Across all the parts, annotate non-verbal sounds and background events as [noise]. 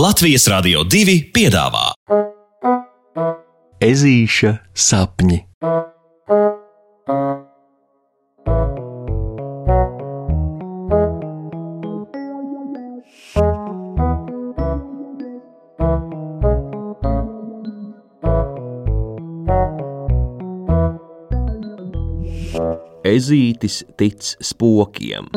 Latvijas Rādio 2 piedāvā Ezīša sapņi. Ezītis tic spokiem.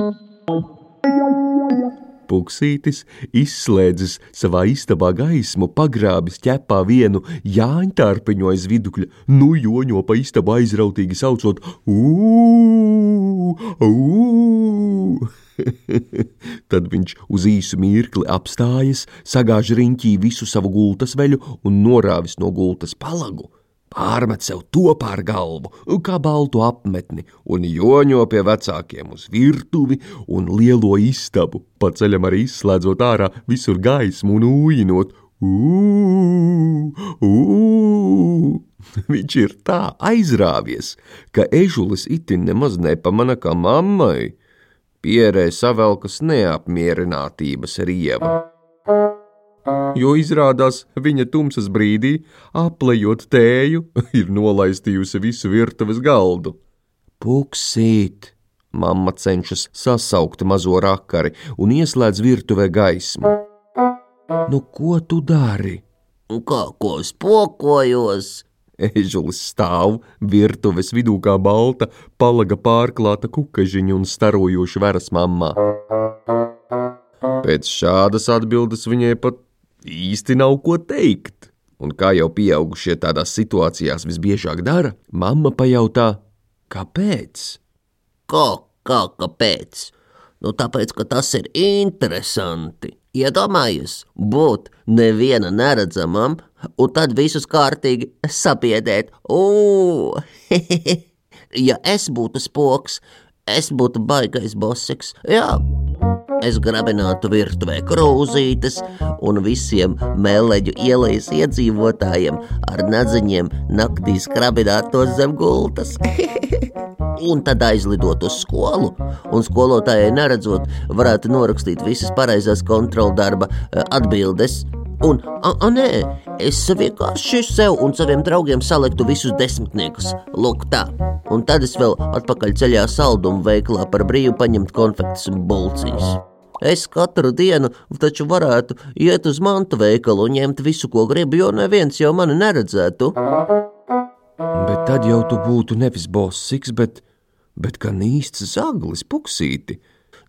Puksītis izslēdzis savā istabā gaismu, pagrābis ķepā vienu jāņķārpeņu aiz vidukļa, nu joņo pa istabu aizrautīgi saucot: Ugh! [laughs] Tad viņš uz īsu mirkli apstājas, sagāž riņķī visu savu gultas veļu un norāvis no gultas palagu pārmet sev to pār galvu, kā baltu apmetni, un joņo pie vecākiem uz virtuvi un lielo istabu, pa ceļam arī izslēdzot ārā visur gaismu un ūjinot. Viņš ir tā aizrāvies, ka ežulis itin nemaz nepamana, ka mammai pierē savelkas neapmierinātības rieva jo izrādās viņa tumsas brīdī, aplējot tēju, [laughs] ir nolaistījusi visu virtuves galdu. Puksīt! Mamma cenšas sasaukt mazo rakari un ieslēdz virtuvē gaismu. Nu, ko tu dari? Kā ko spokojos? Ežulis stāv virtuves vidū kā balta, palaga pārklāta kukažiņa un starojoša veras mammā. Pēc šādas atbildes viņai pat īsti nav ko teikt. Un kā jau pieaugušie tādās situācijās visbiežāk dara, mamma pajautā, kāpēc? Kā, kā, kāpēc? Nu, tāpēc, ka tas ir interesanti. Iedomājies, būt neviena neredzamam, un tad visus kārtīgi sabiedēt. [laughs] ja es būtu spoks, es būtu baigais bosiks. Jā, es grabinātu virtuvē krūzītes un visiem mēleģu ielas iedzīvotājiem ar nadziņiem naktī skrabinātos zem gultas. [laughs] un tad aizlidot uz skolu, un skolotājai neredzot, varētu norakstīt visas pareizās kontroldarba eh, atbildes. Un, a, a, nē, es vienkārši sev un saviem draugiem saliktu visus desmitniekus. Lūk, tā. Un tad es vēl atpakaļ ceļā saldumu veikalā par brīvu paņemt konfektes un bulcīs. Es katru dienu taču varētu iet uz mantu veikalu un ņemt visu, ko gribu, jo neviens jau mani neredzētu. Bet tad jau tu būtu nevis bossiks, bet, bet gan īsts zaglis, puksīti.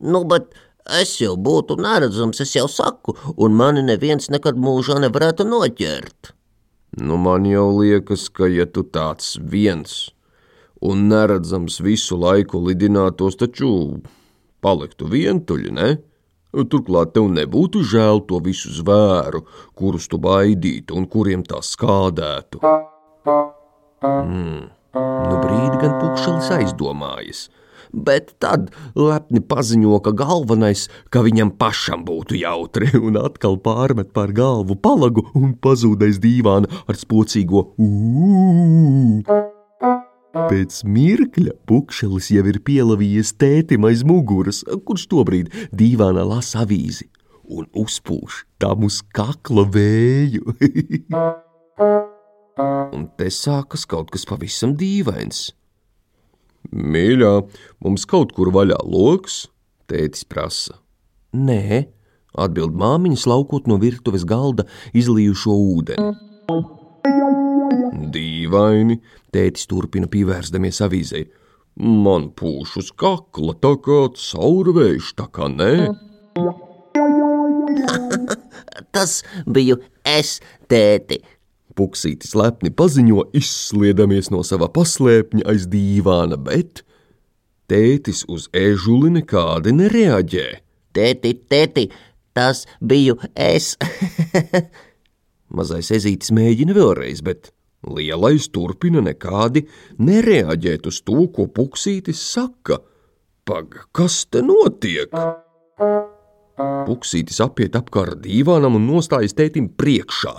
Nu, bet es jau būtu neredzams, es jau saku, un mani neviens nekad mūžā nevarētu noķert. Nu, man jau liekas, ka ja tu tāds viens un neredzams visu laiku lidinātos, taču paliktu vientuļi, ne? Turklāt tev nebūtu žēl to visu zvēru, kurus tu baidītu un kuriem tā skādētu. Mm. Nu brīdi gan pukšelis aizdomājas, bet tad lepni paziņo, ka galvenais, ka viņam pašam būtu jautri, un atkal pārmet pār galvu palagu un pazūdais dīvāna ar spocīgo ū. Pēc mirkļa pukšelis jau ir pielavījies tētim aiz muguras, kurš tobrīd dīvānā lasa avīzi un uzpūš tam uz kakla vēju. [laughs] un te sākas kaut kas pavisam dīvains. Mīļā, mums kaut kur vaļā loks, tētis prasa. Nē, atbild māmiņa, laukot no virtuves galda izlījušo ūdeni. Dīvaini, tētis turpina pievērsdamies avīzei. Man pūš uz kakla tā kā caurvējš, tā kā nē. [laughs] Tas biju es, tēti. Puksītis lepni paziņo, izsliedamies no sava paslēpņa aiz dīvāna, bet tētis uz ežuli nekādi nereaģē. Tēti, tēti, tas biju es. [laughs] Mazais ezītis mēģina vēlreiz, bet lielais turpina nekādi nereaģēt uz to, ko puksītis saka. Pag, kas te notiek? Puksītis apiet apkārt dīvānam un nostājas tētim priekšā,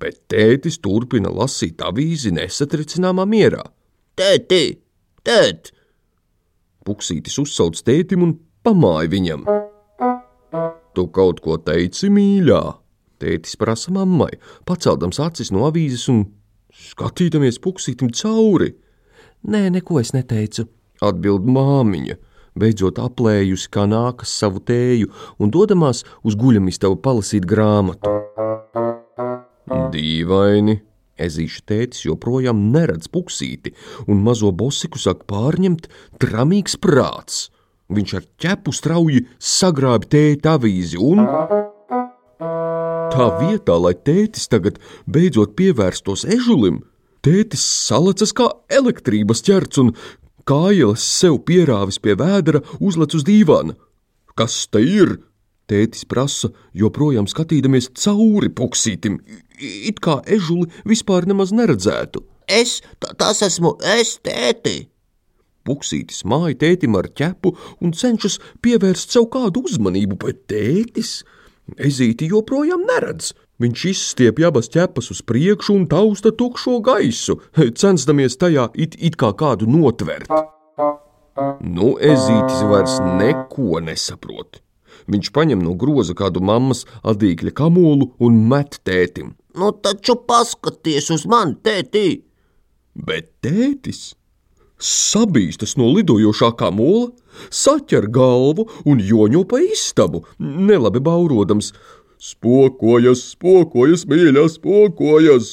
bet tētis turpina lasīt avīzi nesatricināmā mierā. Tēti, tēt! Puksītis uzsauc tētim un pamāja viņam. Tu kaut ko teici, mīļā? Tētis prasa mammai, paceldams acis no avīzes un skatīdamies puksītim cauri. Nē, neko es neteicu, atbild māmiņa, beidzot aplējusi, kā nākas savu tēju un dodamās uz guļamistabu palasīt grāmatu. Dīvaini, ezīša tētis joprojām neredz puksīti, un mazo bosiku sāk pārņemt tramīgs prāts. Viņš ar ķepu strauji sagrāba tēta avīzi un Tā vietā, lai tētis tagad beidzot pievērstos ežulim, tētis salacas kā elektrības ķerts un kājas sev pierāvis pie vēdera, uzlec uz dīvāna. Kas te ir? Tētis prasa, joprojām skatīdamies cauri puksītim, it kā ežuli vispār nemaz neredzētu. Es, tas esmu es, tēti! Puksītis māja tētim ar ķepu un cenšas pievērst sev kādu uzmanību, bet tētis – Ezīti joprojām neredz. Viņš izstiepj abas ķepas uz priekšu un tausta tukšo gaisu, censdamies tajā it, it kā kādu notvert. Nu, ezītis vairs neko nesaprot. Viņš paņem no groza kādu mammas adīkļa kamolu un met tētim. Nu, taču paskaties uz mani, tētī! Bet tētis sabīstas no lidojošā kamola, saķer galvu un joņo pa istabu, nelabi baurodams. Spokojas, spokojas, mīļā, spokojas!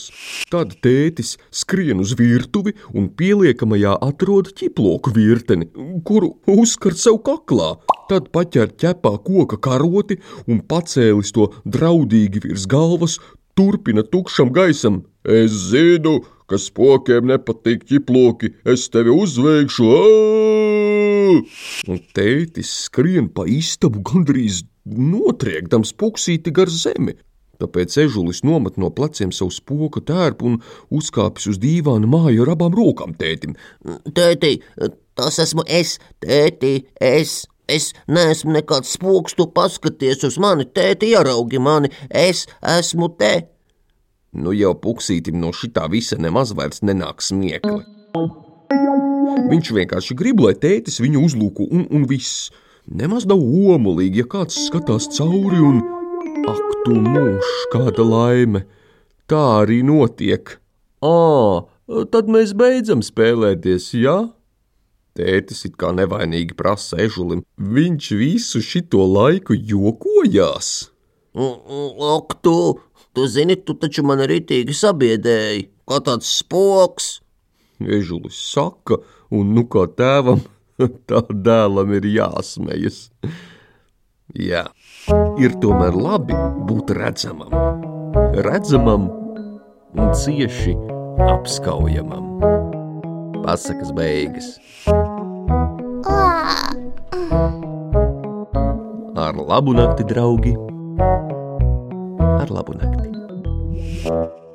Tad tētis skrien uz virtuvi un pieliekamajā atrod ķiploku virteni, kuru uzskar sev kaklā. Tad paķer ķepā koka karoti un pacēlis to draudīgi virs galvas, turpina tukšam gaisam. Es zinu, ka spokiem nepatīk ķiploki, es tevi uzveikšu! Ā! Un tētis skrien pa istabu gandrīz notriekdams puksīti gar zemi. Tāpēc ežulis nomet no pleciem savu spoku tērpu un uzkāpis uz dīvāna māju ar abām rokām tētim. Tēti, tas esmu es, tēti, es. Es neesmu nekāds spoks, tu paskaties uz mani, tēti, ieraugi mani, es esmu te. Nu jau puksītim no šitā visa nemaz vairs nenāk smiekli. Viņš vienkārši grib, lai tētis viņu uzlūko, un, un viss. Nemaz nav omulīgi, ja kāds skatās cauri un ak, tu mūžs, kāda laime! Tā arī notiek. Ā, tad mēs beidzam spēlēties, jā? Ja? Tētis it kā nevainīgi prasa ežulim. Viņš visu šito laiku jokojās. Ak, tu, Tu zini, tu taču man rītīgi sabiedēji, kā tāds spoks. Ežulis saka, un nu kā tēvam, [laughs] tā dēlam ir jāsmejas. Jā, ir tomēr labi būt redzamam, redzamam un cieši apskaujamam. Pasakas beigas. Ar labu nakti, draugi! Ar labu nakti! you.